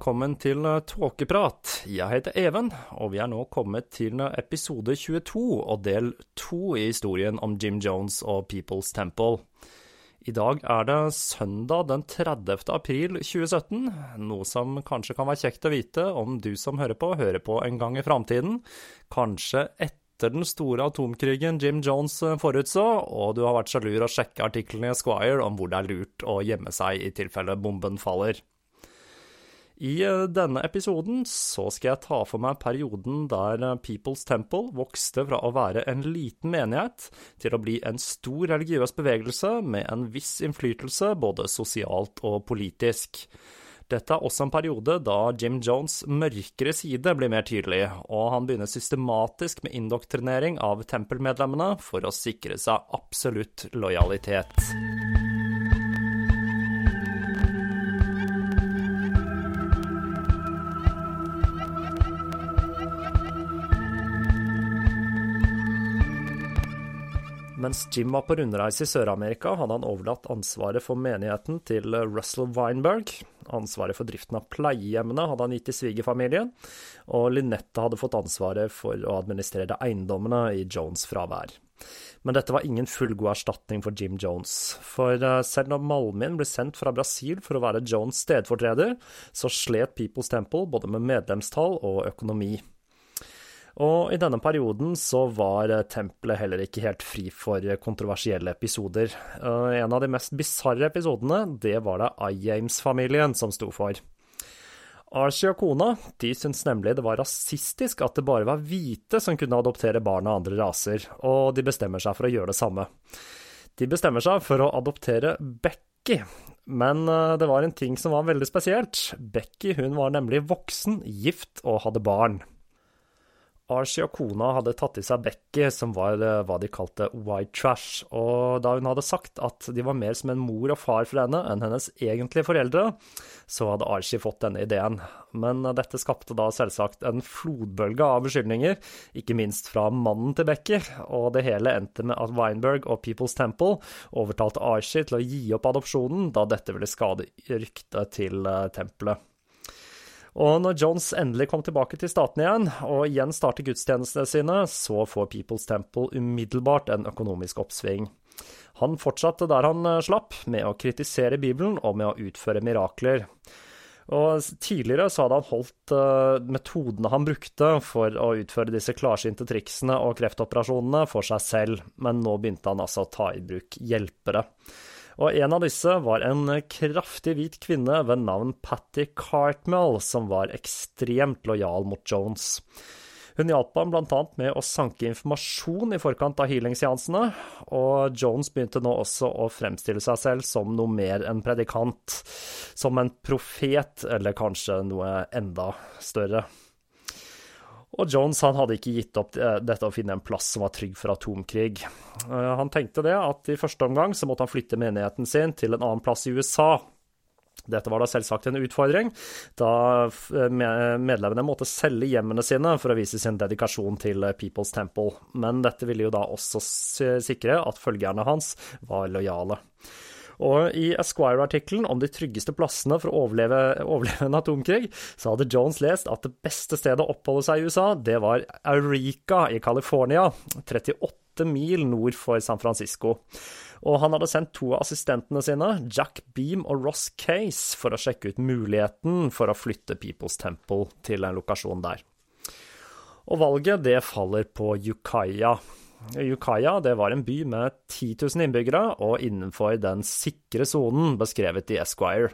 Velkommen til eh, Tåkeprat. Jeg heter Even, og vi er nå kommet til eh, episode 22 og del 2 i historien om Jim Jones og People's Temple. I dag er det søndag den 30. april 2017, noe som kanskje kan være kjekt å vite om du som hører på, hører på en gang i framtiden. Kanskje etter den store atomkrigen Jim Jones eh, forutså, og du har vært så lur å sjekke artiklene i Squire om hvor det er lurt å gjemme seg i tilfelle bomben faller. I eh, denne episoden så skal jeg ta for meg perioden der eh, People's Temple vokste fra å være en liten menighet til å bli en stor religiøs bevegelse med en viss innflytelse både sosialt og politisk. Dette er også en periode da Jim Jones' mørkere side blir mer tydelig, og han begynner systematisk med indoktrinering av tempelmedlemmene for å sikre seg absolutt lojalitet. Mens Jim var på rundreise i Sør-Amerika, hadde han overlatt ansvaret for menigheten til Russell Weinberg. Ansvaret for driften av pleiehjemmene hadde han gitt til svigerfamilien, og Lynette hadde fått ansvaret for å administrere eiendommene i Jones' fravær. Men dette var ingen fullgod erstatning for Jim Jones, for eh, selv når Malmin ble sendt fra Brasil for å være Jones' stedfortreder, så slet People's Temple både med medlemstall og økonomi. Og i denne perioden så var tempelet heller ikke helt fri for kontroversielle episoder. En av de mest bisarre episodene, det var det Ijames-familien som sto for. Archie og kona de syntes nemlig det var rasistisk at det bare var hvite som kunne adoptere barn av andre raser, og de bestemmer seg for å gjøre det samme. De bestemmer seg for å adoptere Becky, men det var en ting som var veldig spesielt. Becky hun var nemlig voksen, gift og hadde barn. Archie og kona hadde tatt i seg Becky, som var hva de kalte white trash, og da hun hadde sagt at de var mer som en mor og far for henne enn hennes egentlige foreldre, så hadde Archie fått denne ideen. Men dette skapte da selvsagt en flodbølge av beskyldninger, ikke minst fra mannen til Becky, og det hele endte med at Weinberg og People's Temple overtalte Archie til å gi opp adopsjonen, da dette ville skade ryktet til tempelet. Og når Jones endelig kom tilbake til staten igjen, og igjen starter gudstjenestene sine, så får People's Temple umiddelbart en økonomisk oppsving. Han fortsatte der han slapp, med å kritisere Bibelen og med å utføre mirakler. Og Tidligere så hadde han holdt uh, metodene han brukte for å utføre disse klarsynte triksene og kreftoperasjonene for seg selv, men nå begynte han altså å ta i bruk hjelpere. Og en av disse var en kraftig hvit kvinne ved navn Patty Cartmel, som var ekstremt lojal mot Jones. Hun hjalp ham bl.a. med å sanke informasjon i forkant av healingseansene, og Jones begynte nå også å fremstille seg selv som noe mer enn predikant, som en profet, eller kanskje noe enda større. Og Jones han hadde ikke gitt opp eh, dette å finne en plass som var trygg for atomkrig. Eh, han tenkte det at i første omgang så måtte han flytte menigheten sin til en annen plass i USA. Dette var da selvsagt en utfordring, da eh, medlemmene måtte selge hjemmene sine for å vise sin dedikasjon til People's Temple, men dette ville jo da også sikre at følgerne hans var lojale. Og i Esquire-artikkelen om de tryggeste plassene for å overleve, overleve, en atomkrig, så hadde Jones lest at det beste stedet å oppholde seg i USA, det var Eureka i California, 38 mil nord for San Francisco. Og han hadde sendt to av assistentene sine, Jack Beam og Ross Case, for å sjekke ut muligheten for å flytte People's Temple til en lokasjon der. Og valget det faller på Yukaya. Yukaya det var en by med 10 000 innbyggere, og innenfor den sikre sonen beskrevet i Esquire.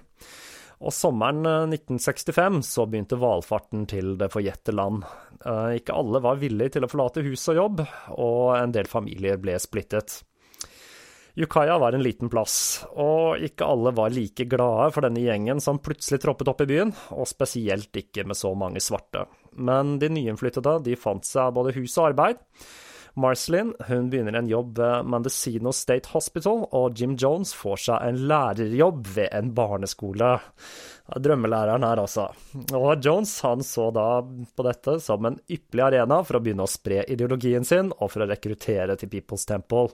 Og sommeren 1965 eh, så begynte valfarten til det forjette land. Eh, ikke alle var villige til å forlate hus og jobb, og en del familier ble splittet. Yukaya var en liten plass, og ikke alle var like glade for denne gjengen som plutselig troppet opp i byen, og spesielt ikke med så mange svarte. Men de nyinnflyttede de fant seg både hus og arbeid. Marcelin hun begynner en jobb ved Mendocino State Hospital, og Jim Jones får seg en lærerjobb ved en barneskole. Drømmelæreren her, altså. Og Jones han så da på dette som en ypperlig arena for å begynne å spre ideologien sin, og for å rekruttere til People's Temple.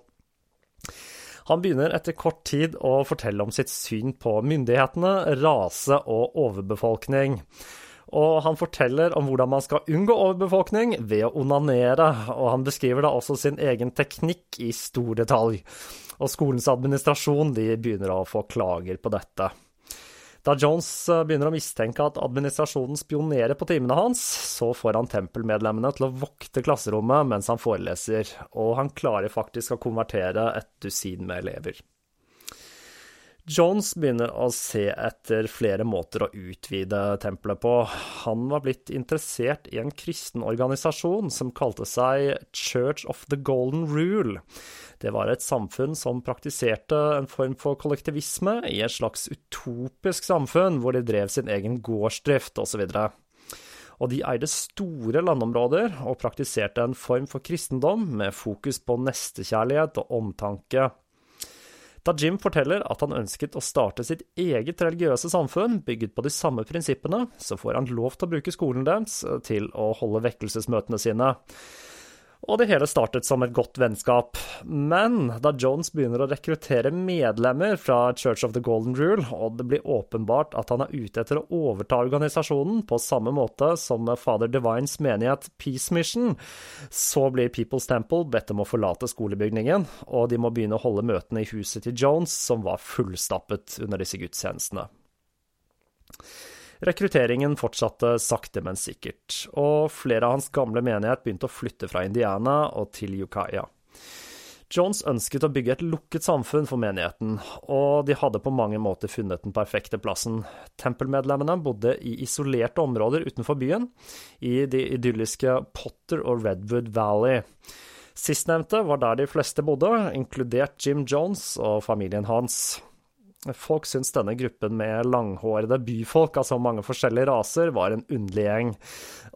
Han begynner etter kort tid å fortelle om sitt syn på myndighetene, rase og overbefolkning. Og han forteller om hvordan man skal unngå overbefolkning ved å onanere, og han beskriver da også sin egen teknikk i stor detalj. Og skolens administrasjon de begynner å få klager på dette. Da Jones eh, begynner å mistenke at administrasjonen spionerer på timene hans, så får han tempelmedlemmene til å vokte klasserommet mens han foreleser, og han klarer faktisk å konvertere et dusin med elever. Jones begynner å se etter flere måter å utvide tempelet på. Han var blitt interessert i en kristen organisasjon som kalte seg Church of the Golden Rule. Det var et samfunn som praktiserte en form for kollektivisme i et slags utopisk samfunn, hvor de drev sin egen gårdsdrift osv. Og de eide store landområder og praktiserte en form for kristendom med fokus på nestekjærlighet og omtanke. Da Jim forteller at han ønsket å starte sitt eget religiøse samfunn bygget på de samme prinsippene, så får han lov til å bruke skolen deres til å holde vekkelsesmøtene sine og det hele startet som et godt vennskap. Men da Jones begynner å rekruttere medlemmer fra Church of the Golden Rule, og det blir åpenbart at han er ute etter å overta organisasjonen på samme måte som Father Divines menighet Peace Mission, så blir People's Temple bedt om å forlate skolebygningen, og de må begynne å holde møtene i huset til Jones, som var fullstappet under disse gudstjenestene. Rekrutteringen fortsatte sakte, men sikkert, og flere av hans gamle menighet begynte å flytte fra Indiana og til Yukaya. Jones ønsket å bygge et lukket samfunn for menigheten, og de hadde på mange måter funnet den perfekte plassen. Tempelmedlemmene bodde i isolerte områder utenfor byen, i de idylliske Potter og Redwood Valley. Sistnevnte var der de fleste bodde, inkludert Jim Jones og familien hans. Folk syntes denne gruppen med langhårede byfolk altså mange forskjellige raser var en underlig gjeng.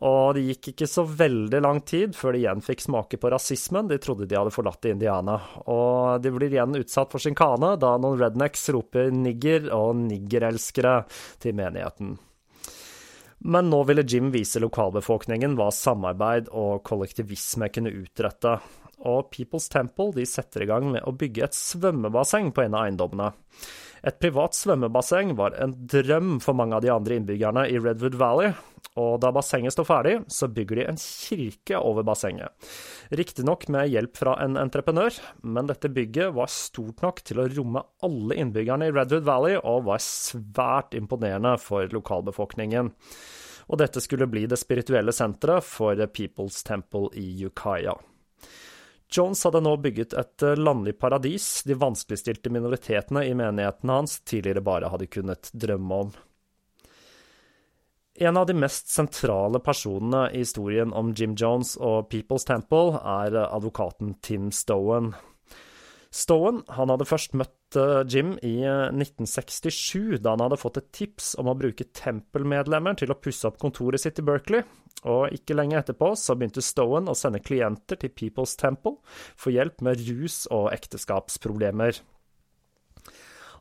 Og det gikk ikke så veldig lang tid før de igjen fikk smake på rasismen de trodde de hadde forlatt i Indiana. Og de blir igjen utsatt for sjinkane da noen rednecks roper 'nigger' og 'niggerelskere' til menigheten. Men nå ville Jim vise lokalbefolkningen hva samarbeid og kollektivisme kunne utrette. Og People's Temple de setter i gang med å bygge et svømmebasseng på en av eiendommene. Et privat svømmebasseng var en drøm for mange av de andre innbyggerne i Redwood Valley, og da bassenget står ferdig, så bygger de en kirke over bassenget. Riktignok med hjelp fra en entreprenør, men dette bygget var stort nok til å romme alle innbyggerne i Redwood Valley, og var svært imponerende for lokalbefolkningen. Og dette skulle bli det spirituelle senteret for People's Temple i Yukaya. Jones hadde nå bygget et eh, landlig paradis de vanskeligstilte minoritetene i menigheten hans tidligere bare hadde kunnet drømme om. En av de mest sentrale personene i historien om Jim Jones og People's Temple er advokaten Tim Stowen. Stowen han hadde først møtt eh, Jim i 1967, da han hadde fått et tips om å bruke Temple-medlemmer til å pusse opp kontoret sitt i Berkeley. Og ikke lenge etterpå så begynte Stowen å sende klienter til People's Temple for hjelp med rus- og ekteskapsproblemer.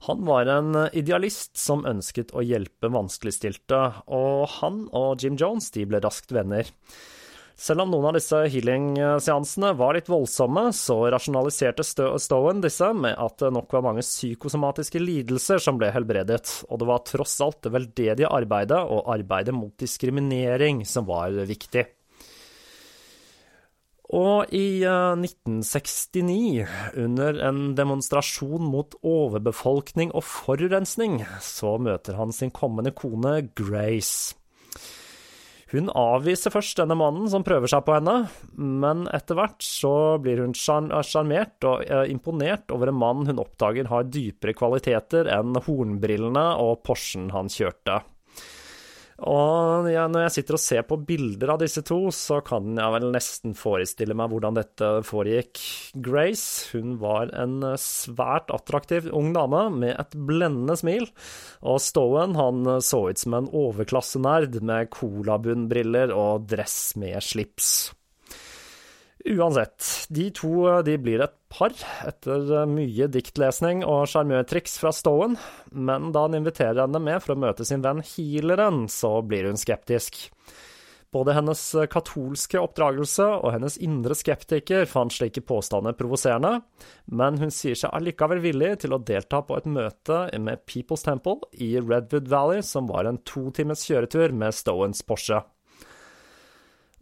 Han var en idealist som ønsket å hjelpe vanskeligstilte, og han og Jim Jones de ble raskt venner. Selv om noen av disse healing-seansene var litt voldsomme, så rasjonaliserte Stowen disse med at det nok var mange psykosomatiske lidelser som ble helbredet, og det var tross alt det veldedige arbeidet og arbeidet mot diskriminering som var viktig. Og i 1969, eh, under en demonstrasjon mot overbefolkning og forurensning, så møter han sin kommende kone Grace. Hun avviser først denne mannen som prøver seg på henne, men etter hvert så blir hun sjarmert og eh, imponert over en mann hun oppdager har dypere kvaliteter enn hornbrillene og Porschen han kjørte. Og ja, når jeg sitter og ser på bilder av disse to, så kan jeg vel nesten forestille meg hvordan dette foregikk. Grace hun var en svært attraktiv ung dame med et blendende smil, og Stowen han så ut som en overklassenerd med colabunnbriller og dress med slips. Uansett, de to de blir et par etter mye diktlesning og sjarmørtriks fra Stowen, men da han inviterer henne med for å møte sin venn healeren, så blir hun skeptisk. Både hennes katolske oppdragelse og hennes indre skeptiker fant slike påstander provoserende, men hun sier seg allikevel villig til å delta på et møte med People's Temple i Redwood Valley, som var en to times kjøretur med Stowens Porsche.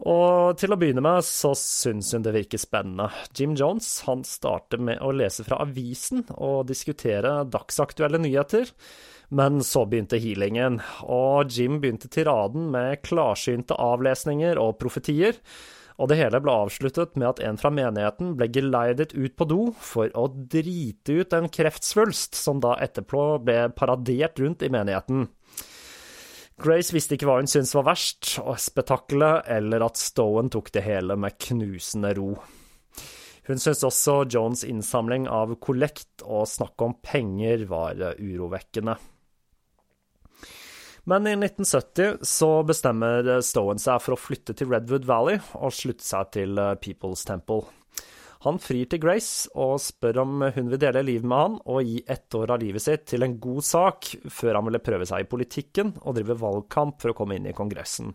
Og til å begynne med så syns hun det virker spennende. Jim Jones han starter med å lese fra avisen og diskutere dagsaktuelle nyheter. Men så begynte healingen, og Jim begynte tiraden med klarsynte avlesninger og profetier. Og det hele ble avsluttet med at en fra menigheten ble geleidet ut på do for å drite ut en kreftsvulst, som da etterpå ble paradert rundt i menigheten. Grace visste ikke hva hun syntes var verst, spetakkelet eller at Stowen tok det hele med knusende ro. Hun syntes også Jones' innsamling av kollekt og snakk om penger var urovekkende. Men i 1970 så bestemmer Stowen seg for å flytte til Redwood Valley og slutte seg til People's Temple. Han frir til Grace og spør om hun vil dele livet med han og gi ett år av livet sitt til en god sak, før han ville prøve seg i politikken og drive valgkamp for å komme inn i Kongressen.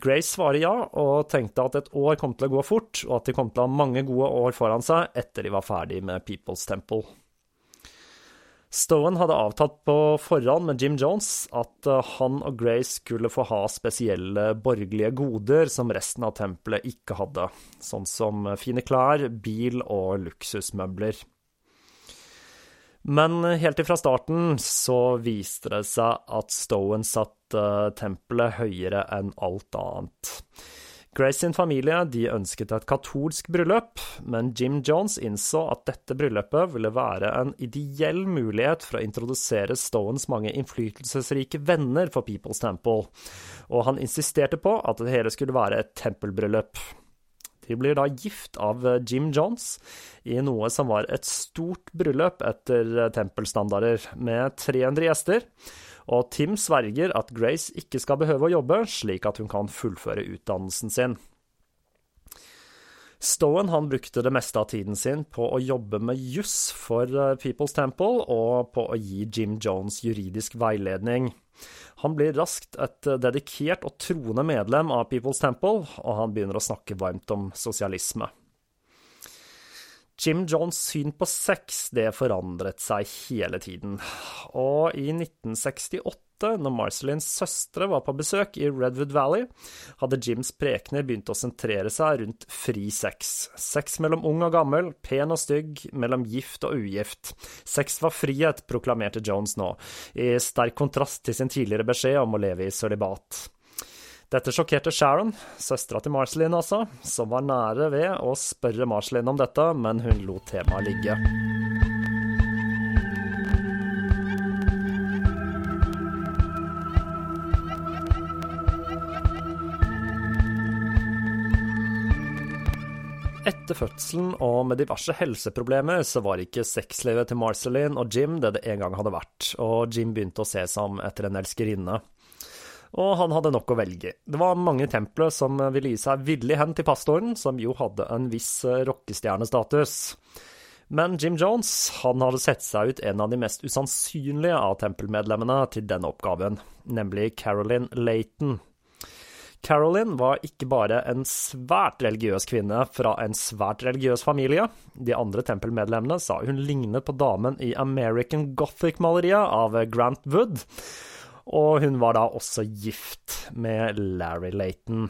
Grace svarer ja, og tenkte at et år kom til å gå fort, og at de kom til å ha mange gode år foran seg etter de var ferdig med People's Temple. Stowen hadde avtalt på forhånd med Jim Jones at eh, han og Grace skulle få ha spesielle borgerlige goder som resten av tempelet ikke hadde, sånn som fine klær, bil og luksusmøbler. Men helt ifra starten så viste det seg at Stowen satte tempelet høyere enn alt annet. Grace sin familie de ønsket et katolsk bryllup, men Jim Jones innså at dette bryllupet ville være en ideell mulighet for å introdusere Stowens mange innflytelsesrike venner for People's Temple, og han insisterte på at det hele skulle være et tempelbryllup. De blir da gift av Jim Jones i noe som var et stort bryllup etter tempelstandarder, med 300 gjester og Tim sverger at Grace ikke skal behøve å jobbe, slik at hun kan fullføre utdannelsen sin. Stowen han brukte det meste av tiden sin på å jobbe med juss for eh, People's Temple og på å gi Jim Jones juridisk veiledning. Han blir raskt et dedikert og troende medlem av People's Temple, og han begynner å snakke varmt om sosialisme. Jim Jones' syn på sex det forandret seg hele tiden, og i 1968, når Marcelins søstre var på besøk i Redwood Valley, hadde Jims prekener begynt å sentrere seg rundt fri sex. Sex mellom ung og gammel, pen og stygg, mellom gift og ugift. Sex var frihet, proklamerte Jones nå, i sterk kontrast til sin tidligere beskjed om å leve i sølibat. Dette sjokkerte Sharon, søstera til Marceline altså, som var nære ved å spørre Marceline om dette, men hun lot temaet ligge. Etter fødselen og med diverse helseproblemer, så var ikke sexlivet til Marceline og Jim det det en gang hadde vært, og Jim begynte å se seg om etter en elskerinne. Og han hadde nok å velge. Det var mange templer som ville gi seg villig hen til pastoren, som jo hadde en viss rockestjernestatus. Men Jim Jones han hadde sett seg ut en av de mest usannsynlige av tempelmedlemmene til denne oppgaven, nemlig Carolyn Laton. Carolyn var ikke bare en svært religiøs kvinne fra en svært religiøs familie. De andre tempelmedlemmene sa hun lignet på damen i American Gothic-maleriet av Grant Wood, og hun var da også gift med Larry Laton.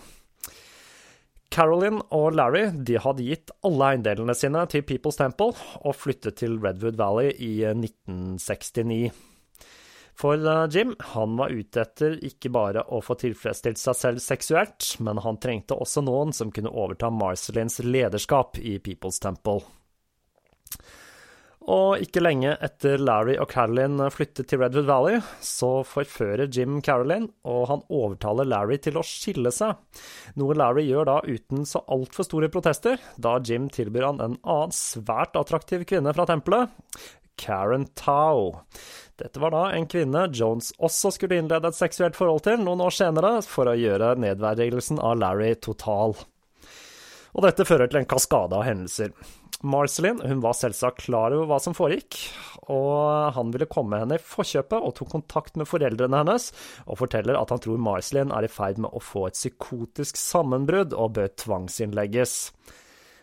Carolyn og Larry de hadde gitt alle eiendelene sine til People's Temple og flyttet til Redwood Valley i 1969. For eh, Jim han var ute etter ikke bare å få tilfredsstilt seg selv seksuelt, men han trengte også noen som kunne overta Marcelins lederskap i People's Temple. Og ikke lenge etter Larry og Carolyn flyttet til Redwood Valley, så forfører Jim Carolyn, og han overtaler Larry til å skille seg, noe Larry gjør da uten så altfor store protester, da Jim tilbyr han en annen svært attraktiv kvinne fra tempelet, Karen Tao. Dette var da en kvinne Jones også skulle innlede et seksuelt forhold til noen år senere, for å gjøre nedverdigelsen av Larry total. Og dette fører til en kaskade av hendelser. Marcelin hun var selvsagt klar over hva som foregikk, og han ville komme henne i forkjøpet og tok kontakt med foreldrene hennes og forteller at han tror Marcelin er i ferd med å få et psykotisk sammenbrudd og bør tvangsinnlegges.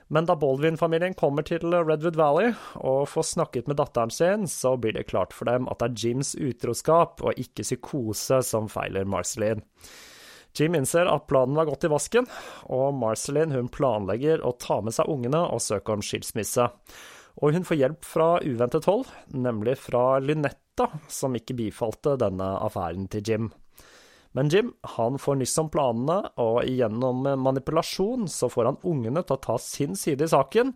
Men da Baldwin-familien kommer til Redwood Valley og får snakket med datteren sin, så blir det klart for dem at det er Jims utroskap og ikke psykose som feiler Marceline. Jim innser at planen var gått i vasken, og Marceline hun planlegger å ta med seg ungene og søke om skilsmisse. Og hun får hjelp fra uventet hold, nemlig fra Lynetta, som ikke bifalte denne affæren til Jim. Men Jim han får nyss om planene, og gjennom manipulasjon så får han ungene til å ta sin side i saken.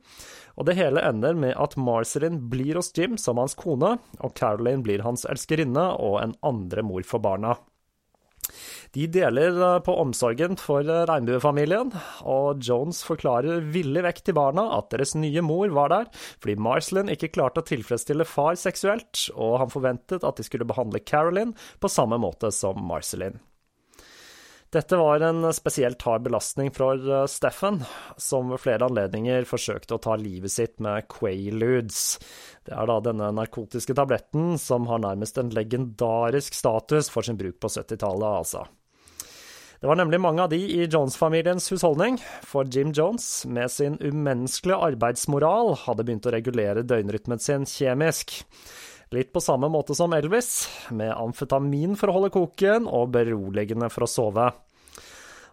Og det hele ender med at Marceline blir hos Jim som hans kone, og Caroline blir hans elskerinne og en andre mor for barna. De deler eh, på omsorgen for eh, regnbuefamilien, og Jones forklarer villig vekk til barna at deres nye mor var der fordi Marceline ikke klarte å tilfredsstille far seksuelt, og han forventet at de skulle behandle Carolyn på samme måte som Marceline. Dette var en spesielt hard belastning for eh, Steffen, som ved flere anledninger forsøkte å ta livet sitt med Quaaludes. Det er da denne narkotiske tabletten som har nærmest en legendarisk status for sin bruk på 70-tallet, altså. Det var nemlig mange av de i Jones-familiens husholdning, for Jim Jones, med sin umenneskelige arbeidsmoral, hadde begynt å regulere døgnrytmen sin kjemisk. Litt på samme måte som Elvis, med amfetamin for å holde koken og beroligende for å sove.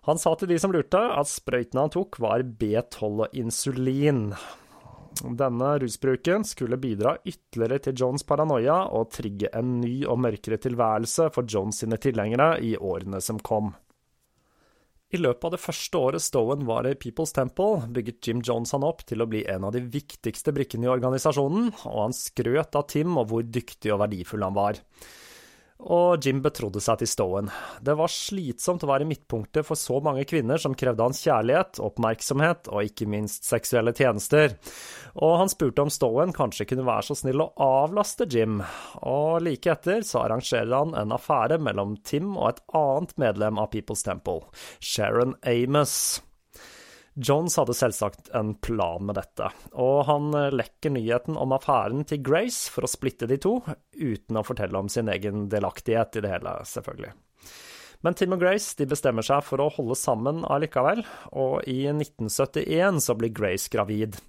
Han sa til de som lurte, at sprøytene han tok, var B12 og insulin. Denne rusbruken skulle bidra ytterligere til Johns paranoia og trigge en ny og mørkere tilværelse for Johns sine tilhengere i årene som kom. I løpet av det første året Stowen var i People's Temple, bygget Jim Jones han opp til å bli en av de viktigste brikkene i organisasjonen, og han skrøt av Tim og hvor dyktig og verdifull han var og Jim betrodde seg til Stowen. Det var slitsomt å være midtpunktet for så mange kvinner som krevde hans kjærlighet, oppmerksomhet og ikke minst seksuelle tjenester, og han spurte om Stowen kanskje kunne være så snill å avlaste Jim, og like etter så arrangerer han en affære mellom Tim og et annet medlem av People's Temple, Sharon Amos. Jones hadde selvsagt en plan med dette, og han lekker nyheten om affæren til Grace for å splitte de to, uten å fortelle om sin egen delaktighet i det hele, selvfølgelig. Men Tim og Grace bestemmer seg for å holde sammen allikevel, og i 1971 så blir Grace gravid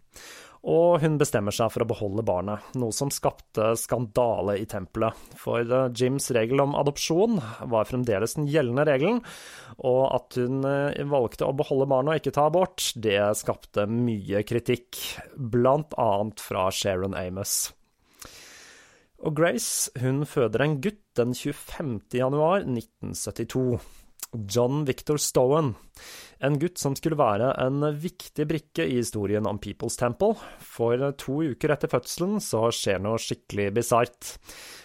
og hun bestemmer seg for å beholde barnet, noe som skapte skandale i tempelet. For eh, Jims regel om adopsjon var fremdeles den gjeldende regelen, og at hun eh, valgte å beholde barnet og ikke ta abort, det skapte mye kritikk, blant annet fra Sharon Amos. Og Grace hun føder en gutt den 25. januar 1972. John Victor Stowen, en gutt som skulle være en viktig brikke i historien om People's Temple. For to uker etter fødselen så skjer noe skikkelig bisart.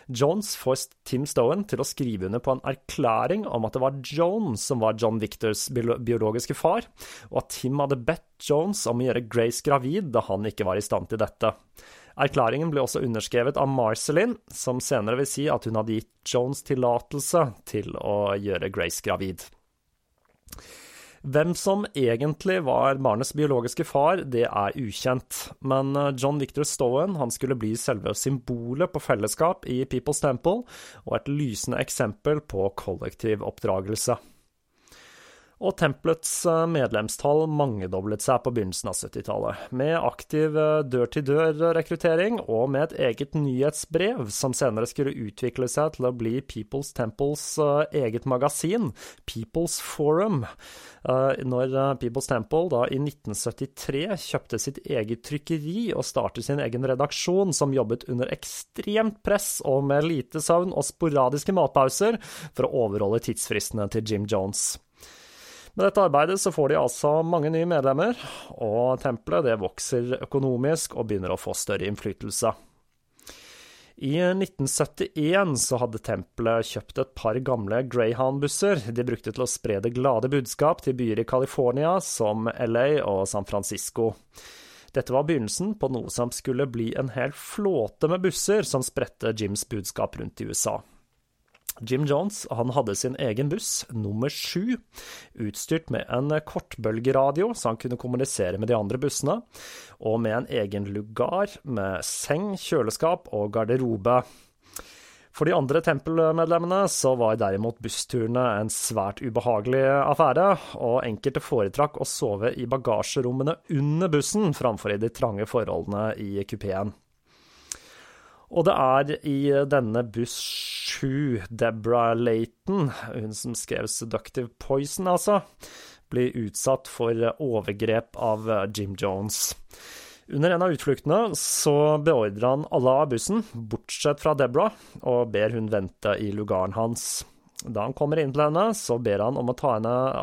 Jones får Tim Stowen til å skrive under på en erklæring om at det var Jones som var John Victors biologiske far, og at Tim hadde bedt Jones om å gjøre Grace gravid da han ikke var i stand til dette. Erklæringen ble også underskrevet av Marceline, som senere vil si at hun hadde gitt Jones tillatelse til å gjøre Grace gravid. Hvem som egentlig var barnets biologiske far, det er ukjent, men eh, John Victor Stowen han skulle bli selve symbolet på fellesskap i People's Temple, og et lysende eksempel på kollektiv oppdragelse og tempelets eh, medlemstall mangedoblet seg på begynnelsen av 70-tallet, med aktiv eh, dør-til-dør-rekruttering og med et eget nyhetsbrev, som senere skulle utvikle seg til å bli People's Temples eh, eget magasin, People's Forum. Når People's Temple da i 1973 kjøpte sitt eget trykkeri og startet sin egen redaksjon, som jobbet under ekstremt press og med lite søvn og sporadiske matpauser for å overholde tidsfristene til Jim Jones. Med dette arbeidet så får de altså mange nye medlemmer, og tempelet det vokser økonomisk og begynner å få større innflytelse. I 1971 så hadde tempelet kjøpt et par gamle Greyhound-busser de brukte til å spre det glade budskap til byer i California som LA og San Francisco. Dette var begynnelsen på noe som skulle bli en hel flåte med busser som spredte Jims budskap rundt i USA. Jim Jones han hadde sin egen buss, nummer sju, utstyrt med en kortbølgeradio så han kunne kommunisere med de andre bussene, og med en egen lugar med seng, kjøleskap og garderobe. For de andre tempelmedlemmene så var derimot bussturene en svært ubehagelig affære, og enkelte foretrakk å sove i bagasjerommene under bussen framfor i de trange forholdene i kupeen. Og det er i denne buss 7, Deborah Layton, hun som skrev 'Seductive Poison', altså, blir utsatt for overgrep av Jim Jones. Under en av utfluktene så beordrer han alle av bussen, bortsett fra Deborah, og ber hun vente i lugaren hans. Da han kommer inn til henne, så ber han om å ta henne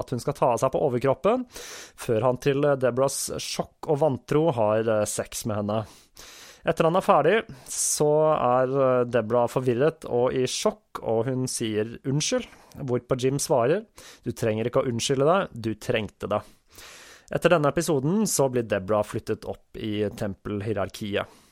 At hun skal ta av seg på overkroppen, før han til Debras sjokk og vantro har eh, sex med henne. Etter han er ferdig, så er eh, Debra forvirret og i sjokk, og hun sier unnskyld, hvorpå Jim svarer du trenger ikke å unnskylde deg, du trengte det. Etter denne episoden så blir Debra flyttet opp i tempelhierarkiet.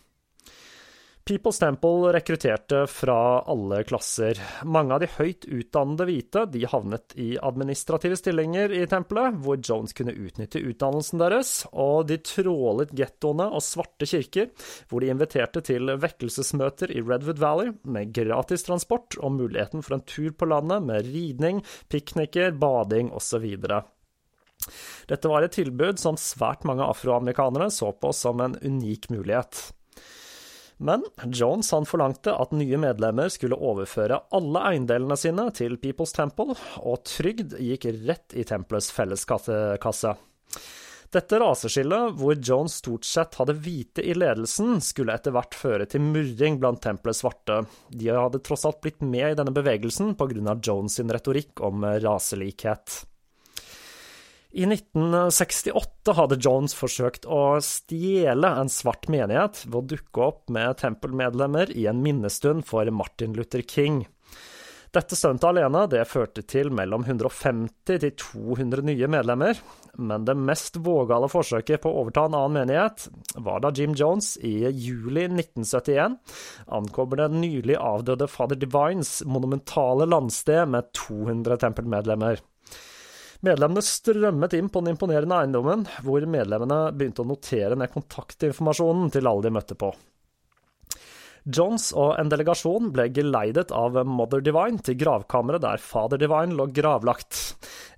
People's Temple rekrutterte fra alle klasser. Mange av de høyt utdannede hvite de havnet i administrative stillinger i tempelet, hvor Jones kunne utnytte utdannelsen deres, og de trålet gettoene og svarte kirker, hvor de inviterte til vekkelsesmøter i Redwood Valley, med gratis transport og muligheten for en tur på landet med ridning, pikniker, bading osv. Dette var et tilbud som svært mange afroamerikanere så på som en unik mulighet. Men Jones han forlangte at nye medlemmer skulle overføre alle eiendelene sine til People's Temple, og trygd gikk rett i tempelets felleskasse. Dette raseskillet, hvor Jones stort sett hadde hvite i ledelsen, skulle etter hvert føre til murring blant tempelets svarte. De hadde tross alt blitt med i denne bevegelsen pga. Jones sin retorikk om raselikhet. I 1968 hadde Jones forsøkt å stjele en svart menighet ved å dukke opp med tempelmedlemmer i en minnestund for Martin Luther King. Dette stuntet alene det førte til mellom 150 til 200 nye medlemmer, men det mest vågale forsøket på å overta en annen menighet var da Jim Jones i juli 1971 ankommer den nylig avdøde Father Divines monumentale landsted med 200 tempelmedlemmer. Medlemmene strømmet inn på den imponerende eiendommen, hvor medlemmene begynte å notere ned kontaktinformasjonen til alle de møtte på. Johns og en delegasjon ble geleidet av Mother Divine til gravkammeret der Father Divine lå gravlagt.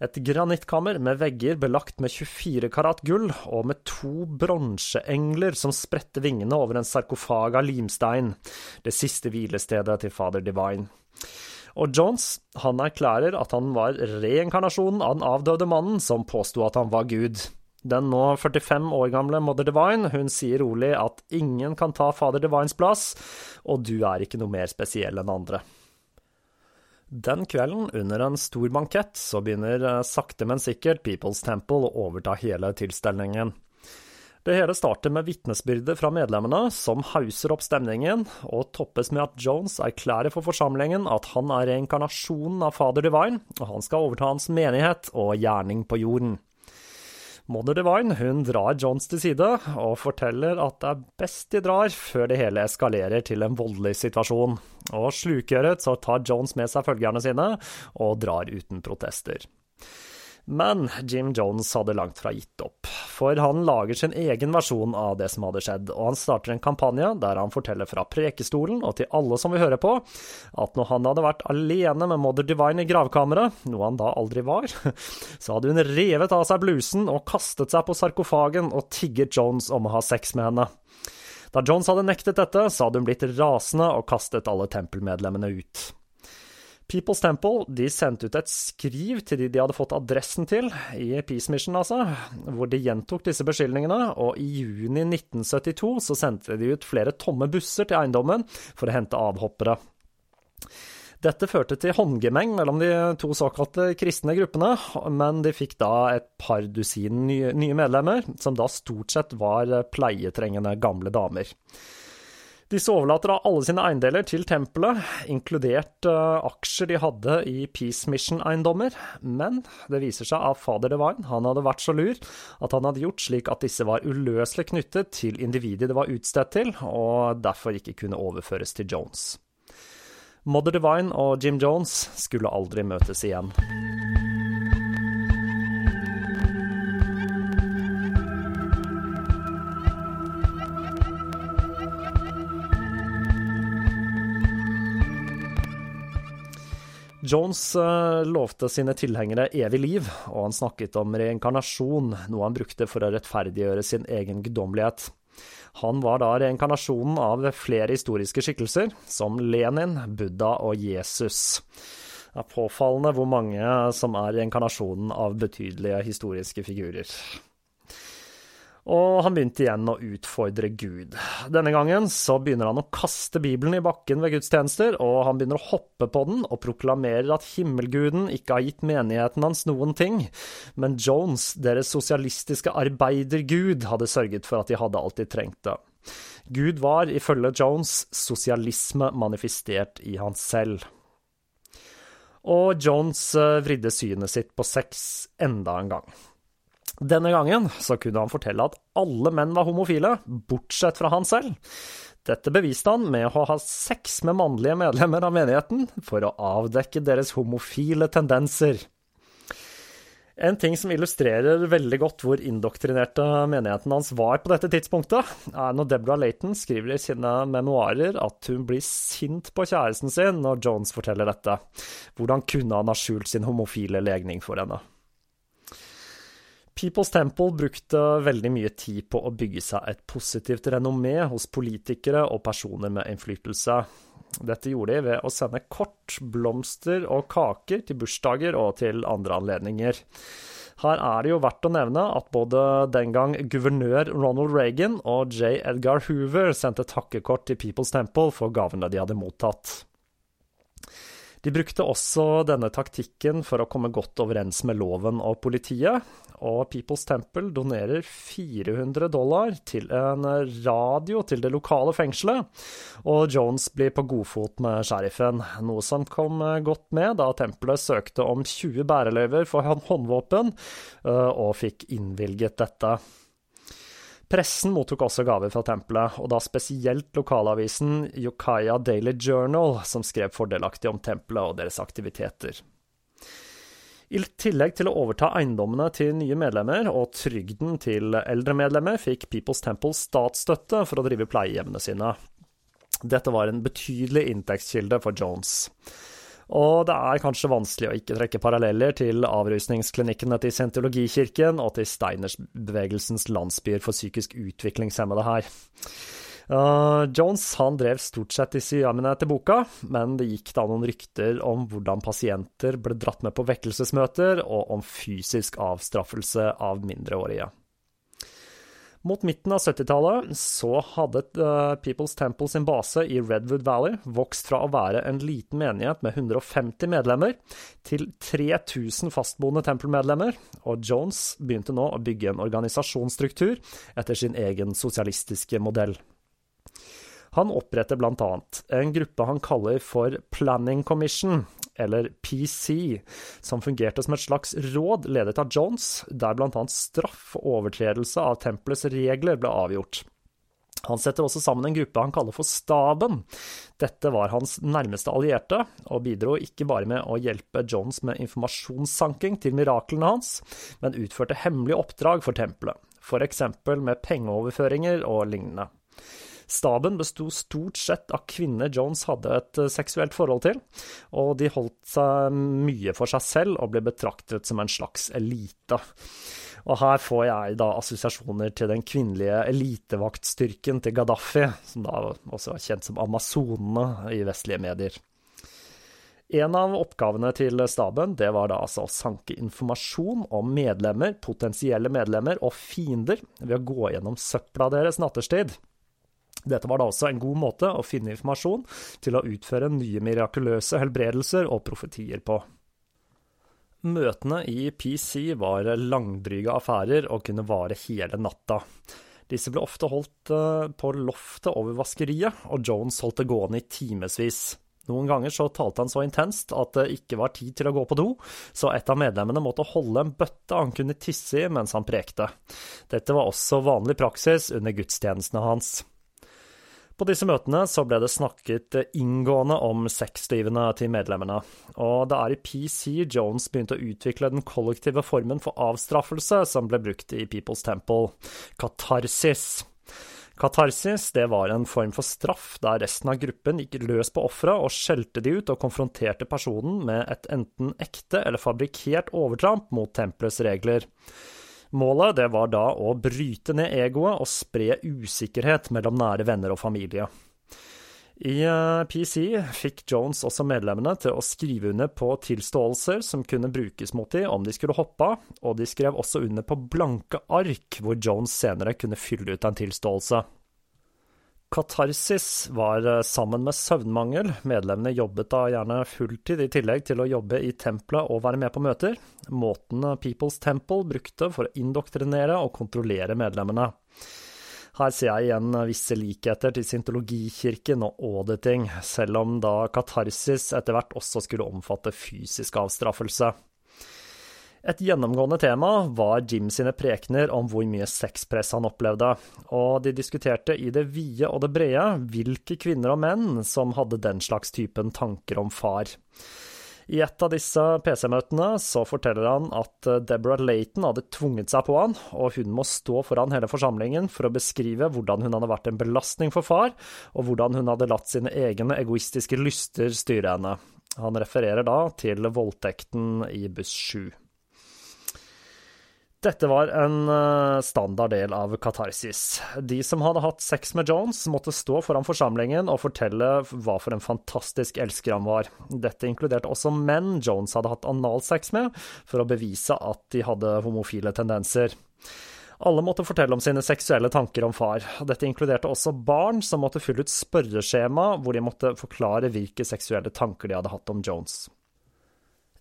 Et granittkammer med vegger belagt med 24 karat gull, og med to bronseengler som spredte vingene over en sarkofag av limstein, det siste hvilestedet til Father Divine. Og Jones han erklærer at han var reinkarnasjonen av den avdøde mannen som påsto at han var Gud. Den nå 45 år gamle Mother Divine hun sier rolig at ingen kan ta Fader Divines plass, og du er ikke noe mer spesiell enn andre. Den kvelden, under en stor bankett, så begynner eh, sakte, men sikkert People's Temple å overta hele tilstelningen. Det hele starter med vitnesbyrdet fra medlemmene, som hauser opp stemningen, og toppes med at Jones erklærer for forsamlingen at han er reinkarnasjonen av Fader Divine, og han skal overta hans menighet og gjerning på jorden. Mother Divine hun drar Jones til side og forteller at det er best de drar før det hele eskalerer til en voldelig situasjon. Og slukøret så tar Jones med seg følgerne sine og drar uten protester. Men Jim Jones hadde langt fra gitt opp, for han lager sin egen versjon av det som hadde skjedd, og han starter en kampanje der han forteller fra prekestolen og til alle som vil høre på, at når han hadde vært alene med Mother Divine i gravkammeret, noe han da aldri var, så hadde hun revet av seg blusen og kastet seg på sarkofagen og tigget Jones om å ha sex med henne. Da Jones hadde nektet dette, så hadde hun blitt rasende og kastet alle tempelmedlemmene ut. People's Temple de sendte ut et skriv til de de hadde fått adressen til, i Peace Mission altså, hvor de gjentok disse beskyldningene, og i juni 1972 så sendte de ut flere tomme busser til eiendommen for å hente avhoppere. Dette førte til håndgemeng mellom de to såkalte kristne gruppene, men de fikk da et par dusin nye medlemmer, som da stort sett var pleietrengende gamle damer. Disse overlater da alle sine eiendeler til tempelet, inkludert uh, aksjer de hadde i Peace Mission-eiendommer, men det viser seg at fader Divine han hadde vært så lur at han hadde gjort slik at disse var uløselig knyttet til individet det var utstedt til, og derfor ikke kunne overføres til Jones. Mother Divine og Jim Jones skulle aldri møtes igjen. Jones uh, lovte sine tilhengere evig liv, og han snakket om reinkarnasjon, noe han brukte for å rettferdiggjøre sin egen guddommelighet. Han var da reinkarnasjonen av flere historiske skikkelser, som Lenin, Buddha og Jesus. Det er påfallende hvor mange som er reinkarnasjonen av betydelige historiske figurer og han begynte igjen å utfordre Gud. Denne gangen så begynner han å kaste Bibelen i bakken ved gudstjenester, og han begynner å hoppe på den og proklamerer at himmelguden ikke har gitt menigheten hans noen ting, men Jones, deres sosialistiske arbeidergud, hadde sørget for at de hadde alt de trengte. Gud var, ifølge Jones, sosialisme manifestert i han selv. Og Jones eh, vridde synet sitt på sex enda en gang. Denne gangen så kunne han fortelle at alle menn var homofile, bortsett fra han selv. Dette beviste han med å ha sex med mannlige medlemmer av menigheten for å avdekke deres homofile tendenser. En ting som illustrerer veldig godt hvor indoktrinerte menigheten hans var på dette tidspunktet, er når Deborah Layton skriver i sine memoarer at hun blir sint på kjæresten sin når Jones forteller dette. Hvordan kunne han ha skjult sin homofile legning for henne? People's Temple brukte veldig mye tid på å bygge seg et positivt renommé hos politikere og personer med innflytelse. Dette gjorde de ved å sende kort, blomster og kaker til bursdager og til andre anledninger. Her er det jo verdt å nevne at både den gang guvernør Ronald Reagan og J. Edgar Hoover sendte takkekort til People's Temple for gavene de hadde mottatt. De brukte også denne taktikken for å komme godt overens med loven og politiet, og People's Temple donerer 400 dollar til en radio til det lokale fengselet, og Jones blir på godfot med sheriffen, noe som kom godt med da tempelet søkte om 20 bæreløyver for håndvåpen, eh, og fikk innvilget dette. Pressen mottok også gaver fra tempelet, og da spesielt lokalavisen Yokaya Daily Journal, som skrev fordelaktig om tempelet og deres aktiviteter. I tillegg til å overta eiendommene til nye medlemmer og trygden til eldre medlemmer, fikk People's Temple statsstøtte for å drive pleiehjemmene sine. Dette var en betydelig inntektskilde for Jones. Og det er kanskje vanskelig å ikke trekke paralleller til avrusningsklinikkene til Scientologikirken og til Steinersbevegelsens landsbyer for psykisk utviklingshemmede her. Uh, Jones han drev stort sett disse jammene til boka, men det gikk da noen rykter om hvordan pasienter ble dratt med på vekkelsesmøter, og om fysisk avstraffelse av mindreårige. Mot midten av 70-tallet så hadde uh, People's Temple sin base i Redwood Valley vokst fra å være en liten menighet med 150 medlemmer til 3000 fastboende tempelmedlemmer, og Jones begynte nå å bygge en organisasjonsstruktur etter sin egen sosialistiske modell. Han oppretter annet en gruppe han kaller for Planning Commission, eller PC, som fungerte som et slags råd ledet av Jones, der annet straff og overtredelse av tempelets regler ble avgjort. Han setter også sammen en gruppe han kaller for Staben. Dette var hans nærmeste allierte, og bidro ikke bare med å hjelpe Jones med informasjonssanking til miraklene hans, men utførte hemmelige oppdrag for tempelet, eksempel med pengeoverføringer og lignende. Staben besto stort sett av kvinner Jones hadde et eh, seksuelt forhold til, og de holdt seg mye for seg selv og ble betraktet som en slags elite. Og her får jeg da assosiasjoner til den kvinnelige elitevaktstyrken til Gaddafi, som da også er kjent som Amazonene i vestlige medier. En av oppgavene til staben det var da altså å sanke informasjon om medlemmer, potensielle medlemmer og fiender ved å gå gjennom søpla deres natterstid. Dette var da også en god måte å finne informasjon til å utføre nye mirakuløse helbredelser og profetier på. Møtene i PC var langdryge affærer og kunne vare hele natta. Disse ble ofte holdt eh, på loftet over vaskeriet, og Jones holdt det gående i timevis. Noen ganger så talte han så intenst at det ikke var tid til å gå på do, så et av medlemmene måtte holde en bøtte han kunne tisse i mens han prekte. Dette var også vanlig praksis under gudstjenestene hans. På disse møtene så ble det snakket inngående om sexlivene til medlemmene, og det er i PC Jones begynte å utvikle den kollektive formen for avstraffelse som ble brukt i People's Temple, katarsis. Katarsis det var en form for straff der resten av gruppen gikk løs på offeret og skjelte de ut og konfronterte personen med et enten ekte eller fabrikkert overtramp mot tempelets regler. Målet det var da å bryte ned egoet og spre usikkerhet mellom nære venner og familie. I eh, PC fikk Jones også medlemmene til å skrive under på tilståelser som kunne brukes mot dem om de skulle hoppe av, og de skrev også under på blanke ark, hvor Jones senere kunne fylle ut en tilståelse. Katarsis var eh, sammen med søvnmangel. Medlemmene jobbet da gjerne fulltid i tillegg til å jobbe i tempelet og være med på møter. Måten People's Temple brukte for å indoktrinere og kontrollere medlemmene. Her ser jeg igjen visse likheter til syntologikirken og auditing, selv om da katarsis etter hvert også skulle omfatte fysisk avstraffelse. Et gjennomgående tema var Jim sine prekener om hvor mye sexpress han opplevde, og de diskuterte i det vide og det brede hvilke kvinner og menn som hadde den slags typen tanker om far. I et av disse PC-møtene så forteller han at Deborah Layton hadde tvunget seg på han, og hun må stå foran hele forsamlingen for å beskrive hvordan hun hadde vært en belastning for far, og hvordan hun hadde latt sine egne egoistiske lyster styre henne. Han refererer da til voldtekten i buss 7. Dette var en eh, standard del av katarsis. De som hadde hatt sex med Jones, måtte stå foran forsamlingen og fortelle hva for en fantastisk elsker han var. Dette inkluderte også menn Jones hadde hatt analsex med, for å bevise at de hadde homofile tendenser. Alle måtte fortelle om sine seksuelle tanker om far. Dette inkluderte også barn, som måtte fylle ut spørreskjema hvor de måtte forklare hvilke seksuelle tanker de hadde hatt om Jones.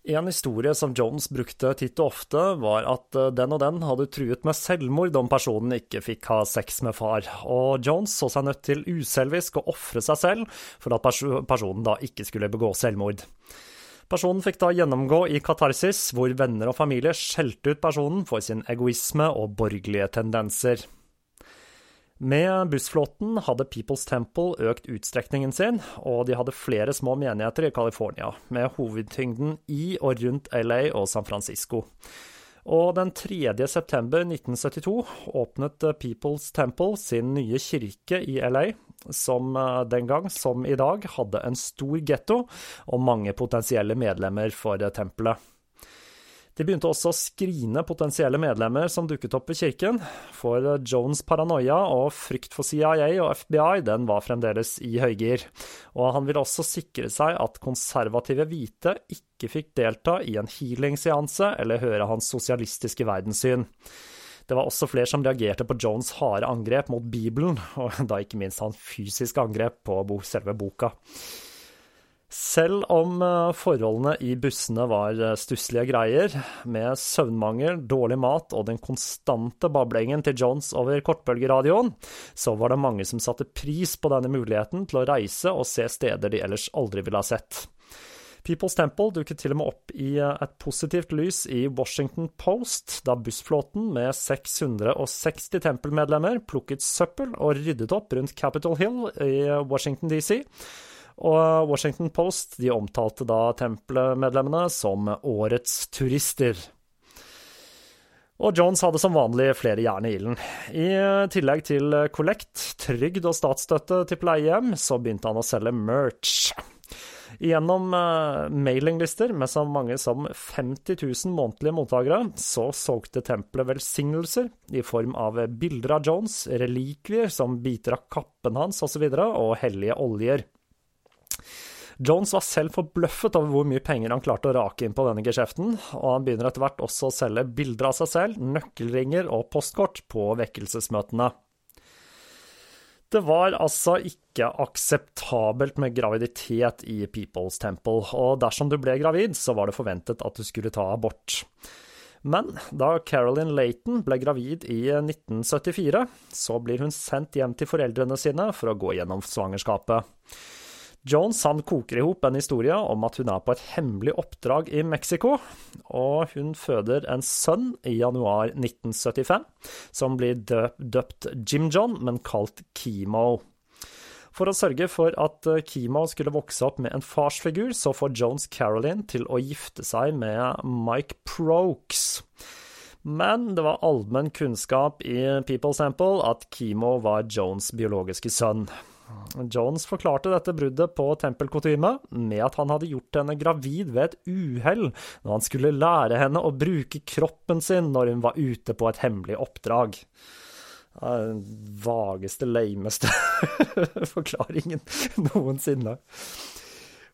En historie som Jones brukte titt og ofte, var at eh, den og den hadde truet med selvmord om personen ikke fikk ha sex med far, og Jones så seg nødt til uselvisk å ofre seg selv for at personen da ikke skulle begå selvmord. Personen fikk da gjennomgå i katarsis, hvor venner og familie skjelte ut personen for sin egoisme og borgerlige tendenser. Med bussflåten hadde People's Temple økt utstrekningen sin, og de hadde flere små menigheter i California, med hovedtyngden i og rundt LA og San Francisco. Og den 3. september 1972 åpnet People's Temple sin nye kirke i LA, som eh, den gang, som i dag, hadde en stor getto og mange potensielle medlemmer for tempelet. De begynte også å skrine potensielle medlemmer som dukket opp ved kirken, for Jones' paranoia og frykt for CIA og FBI den var fremdeles i høygir, og han ville også sikre seg at konservative hvite ikke fikk delta i en healing-seanse eller høre hans sosialistiske verdenssyn. Det var også flere som reagerte på Jones' harde angrep mot Bibelen, og da ikke minst hans fysiske angrep på selve boka. Selv om eh, forholdene i bussene var eh, stusslige greier, med søvnmangel, dårlig mat og den konstante bablingen til Jones over kortbølgeradioen, så var det mange som satte pris på denne muligheten til å reise og se steder de ellers aldri ville ha sett. People's Temple dukket til og med opp i eh, et positivt lys i Washington Post, da bussflåten med 660 tempelmedlemmer plukket søppel og ryddet opp rundt Capitol Hill i Washington DC. Og Washington Post de omtalte da tempelmedlemmene som årets turister. Og Jones hadde som vanlig flere jern i ilden. I tillegg til kollekt, trygd og statsstøtte til pleiehjem, så begynte han å selge merch. Gjennom uh, mailinglister med så mange som 50 000 månedlige mottakere, så solgte tempelet velsignelser i form av bilder av Jones, relikvier som biter av kappen hans osv., og, og hellige oljer. Jones var selv forbløffet over hvor mye penger han klarte å rake inn på denne geskjeften, og han begynner etter hvert også å selge bilder av seg selv, nøkkelringer og postkort på vekkelsesmøtene. Det var altså ikke akseptabelt med graviditet i People's Temple, og dersom du ble gravid, så var det forventet at du skulle ta abort. Men da Carolyn Layton ble gravid i 1974, så blir hun sendt hjem til foreldrene sine for å gå gjennom svangerskapet. Jones han koker i hop en historie om at hun er på et hemmelig oppdrag i Mexico, og hun føder en sønn i januar 1975, som blir døpt Jim John, men kalt Kimo. For å sørge for at Kimo skulle vokse opp med en farsfigur, så får Jones Caroline til å gifte seg med Mike Prokes. Men det var allmenn kunnskap i People Sample at Kimo var Jones' biologiske sønn. Jones forklarte dette bruddet på tempelkutyme med at han hadde gjort henne gravid ved et uhell når han skulle lære henne å bruke kroppen sin når hun var ute på et hemmelig oppdrag. Den vageste, lameste forklaringen noensinne.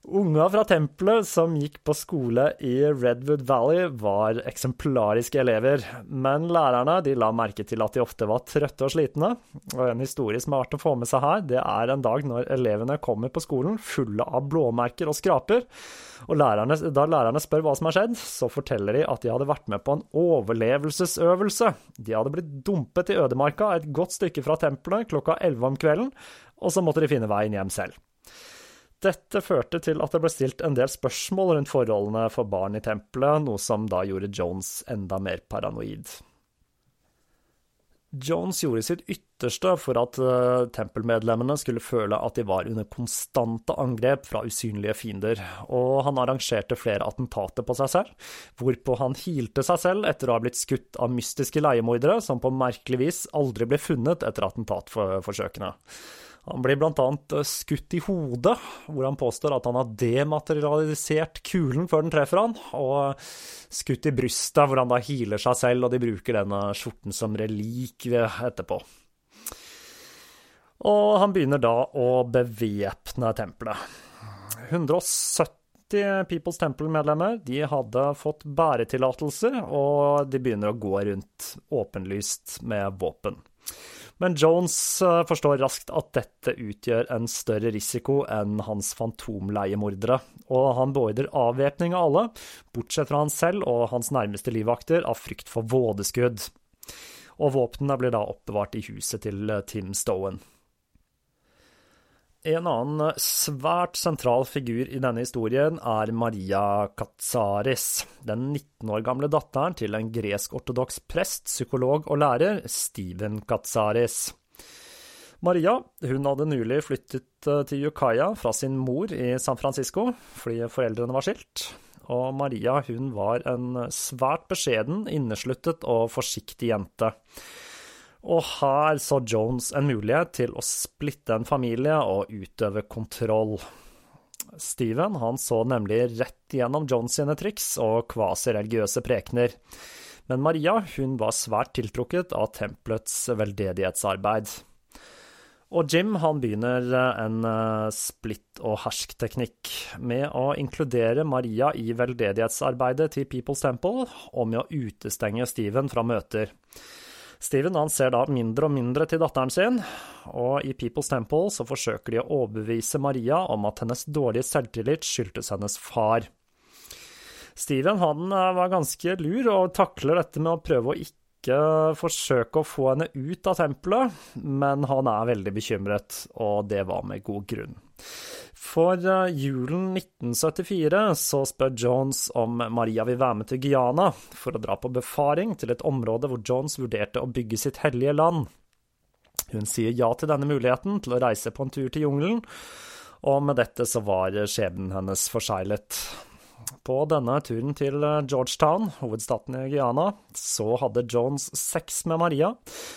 Unga fra tempelet som gikk på skole i Redwood Valley, var eksemplariske elever, men lærerne la merke til at de ofte var trøtte og slitne. Og en historie som er verdt å få med seg her, det er en dag når elevene kommer på skolen fulle av blåmerker og skraper. Og lærerne, da lærerne spør hva som har skjedd, så forteller de at de hadde vært med på en overlevelsesøvelse. De hadde blitt dumpet i ødemarka et godt stykke fra tempelet klokka elleve om kvelden, og så måtte de finne veien hjem selv. Dette førte til at det ble stilt en del spørsmål rundt forholdene for barn i tempelet, noe som da gjorde Jones enda mer paranoid. Jones gjorde sitt ytterste for at uh, tempelmedlemmene skulle føle at de var under konstante angrep fra usynlige fiender, og han arrangerte flere attentater på seg selv, hvorpå han hilte seg selv etter å ha blitt skutt av mystiske leiemordere som på merkelig vis aldri ble funnet etter attentatforsøkene. Han blir blant annet eh, skutt i hodet, hvor han påstår at han har dematerialisert kulen før den treffer han, og skutt i brystet, hvor han da healer seg selv, og de bruker denne skjorten som relik etterpå. Og han begynner da å bevæpne tempelet. 170 People's Temple-medlemmer de hadde fått bæretillatelser, og de begynner å gå rundt åpenlyst med våpen. Men Jones eh, forstår raskt at dette utgjør en større risiko enn hans fantomleiemordere, og han beordrer avvæpning av alle, bortsett fra han selv og hans nærmeste livvakter, av frykt for vådeskudd. Og våpnene blir da oppbevart i huset til eh, Tim Stowen. En annen svært sentral figur i denne historien er Maria Katsaris, den 19 år gamle datteren til en gresk-ortodoks prest, psykolog og lærer, Steven Katsaris. Maria hun hadde nylig flyttet eh, til Yukaya fra sin mor i San Francisco fordi foreldrene var skilt. Og Maria hun var en svært beskjeden, innesluttet og forsiktig jente. Og her så Jones en mulighet til å splitte en familie og utøve kontroll. Steven han så nemlig rett gjennom Jones sine triks og kvasireligiøse prekener. Men Maria hun var svært tiltrukket av tempelets veldedighetsarbeid. Og Jim han begynner en eh, splitt og hersk-teknikk med å inkludere Maria i veldedighetsarbeidet til People's Temple og med å utestenge Steven fra møter. Steven han ser da mindre og mindre til datteren sin, og i People's Temple så forsøker de å overbevise Maria om at hennes dårlige selvtillit skyldtes hennes far. Steven han eh, var ganske lur og takler dette med å prøve å ikke forsøke å få henne ut av tempelet, men han er veldig bekymret, og det var med god grunn. For uh, julen 1974 så spør Jones om Maria vil være med til Guyana for å dra på befaring til et område hvor Jones vurderte å bygge sitt hellige land. Hun sier ja til denne muligheten til å reise på en tur til jungelen, og med dette så var skjebnen hennes forseglet. På denne turen til eh, Georgetown, hovedstaten i Guyana, så hadde Jones sex med Maria,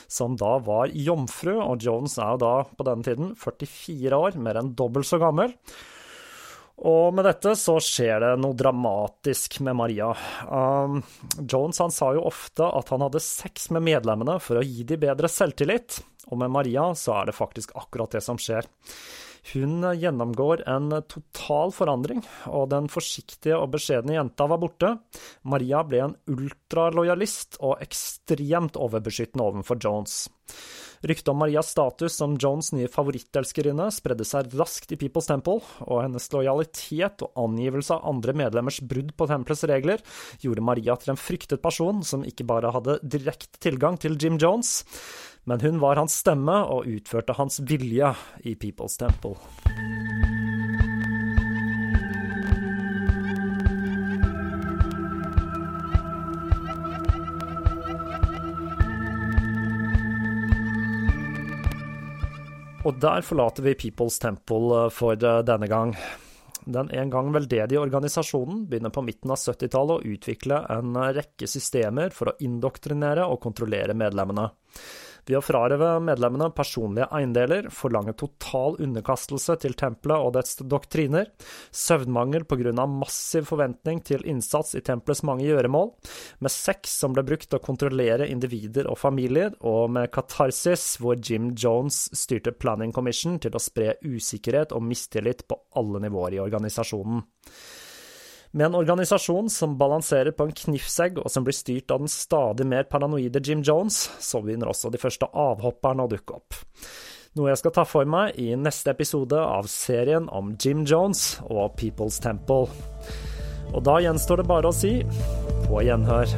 som da var jomfru, og Jones er jo da på denne tiden 44 år, mer enn dobbelt så gammel. Og med dette så skjer det noe dramatisk med Maria. Um, Jones han sa jo ofte at han hadde sex med medlemmene for å gi dem bedre selvtillit, og med Maria så er det faktisk akkurat det som skjer. Hun gjennomgår en total forandring, og den forsiktige og beskjedne jenta var borte. Maria ble en ultralojalist og ekstremt overbeskyttende overfor Jones. Ryktet om Marias status som Jones' nye favorittelskerinne spredde seg raskt i People's Temple, og hennes lojalitet og angivelse av andre medlemmers brudd på tempelets regler gjorde Maria til en fryktet person som ikke bare hadde direkte tilgang til Jim Jones, men hun var hans stemme og utførte hans vilje i People's Temple. Og der forlater vi People's Temple eh, for eh, denne gang. Den en gang veldedige organisasjonen begynner på midten av 70-tallet å utvikle en rekke systemer for å indoktrinere og kontrollere medlemmene ved å frarøve medlemmene personlige eiendeler, forlange total underkastelse til tempelet og dets doktriner, søvnmangel pga. massiv forventning til innsats i tempelets mange gjøremål, med sex som ble brukt til å kontrollere individer og familier, og med katarsis, hvor Jim Jones styrte Planning Commission til å spre usikkerhet og mistillit på alle nivåer i organisasjonen. Med en organisasjon som balanserer på en knifsegg, og som blir styrt av den stadig mer paranoide Jim Jones, så begynner også de første avhopperne å dukke opp. Noe jeg skal ta for meg i neste episode av serien om Jim Jones og People's Temple. Og da gjenstår det bare å si på gjenhør.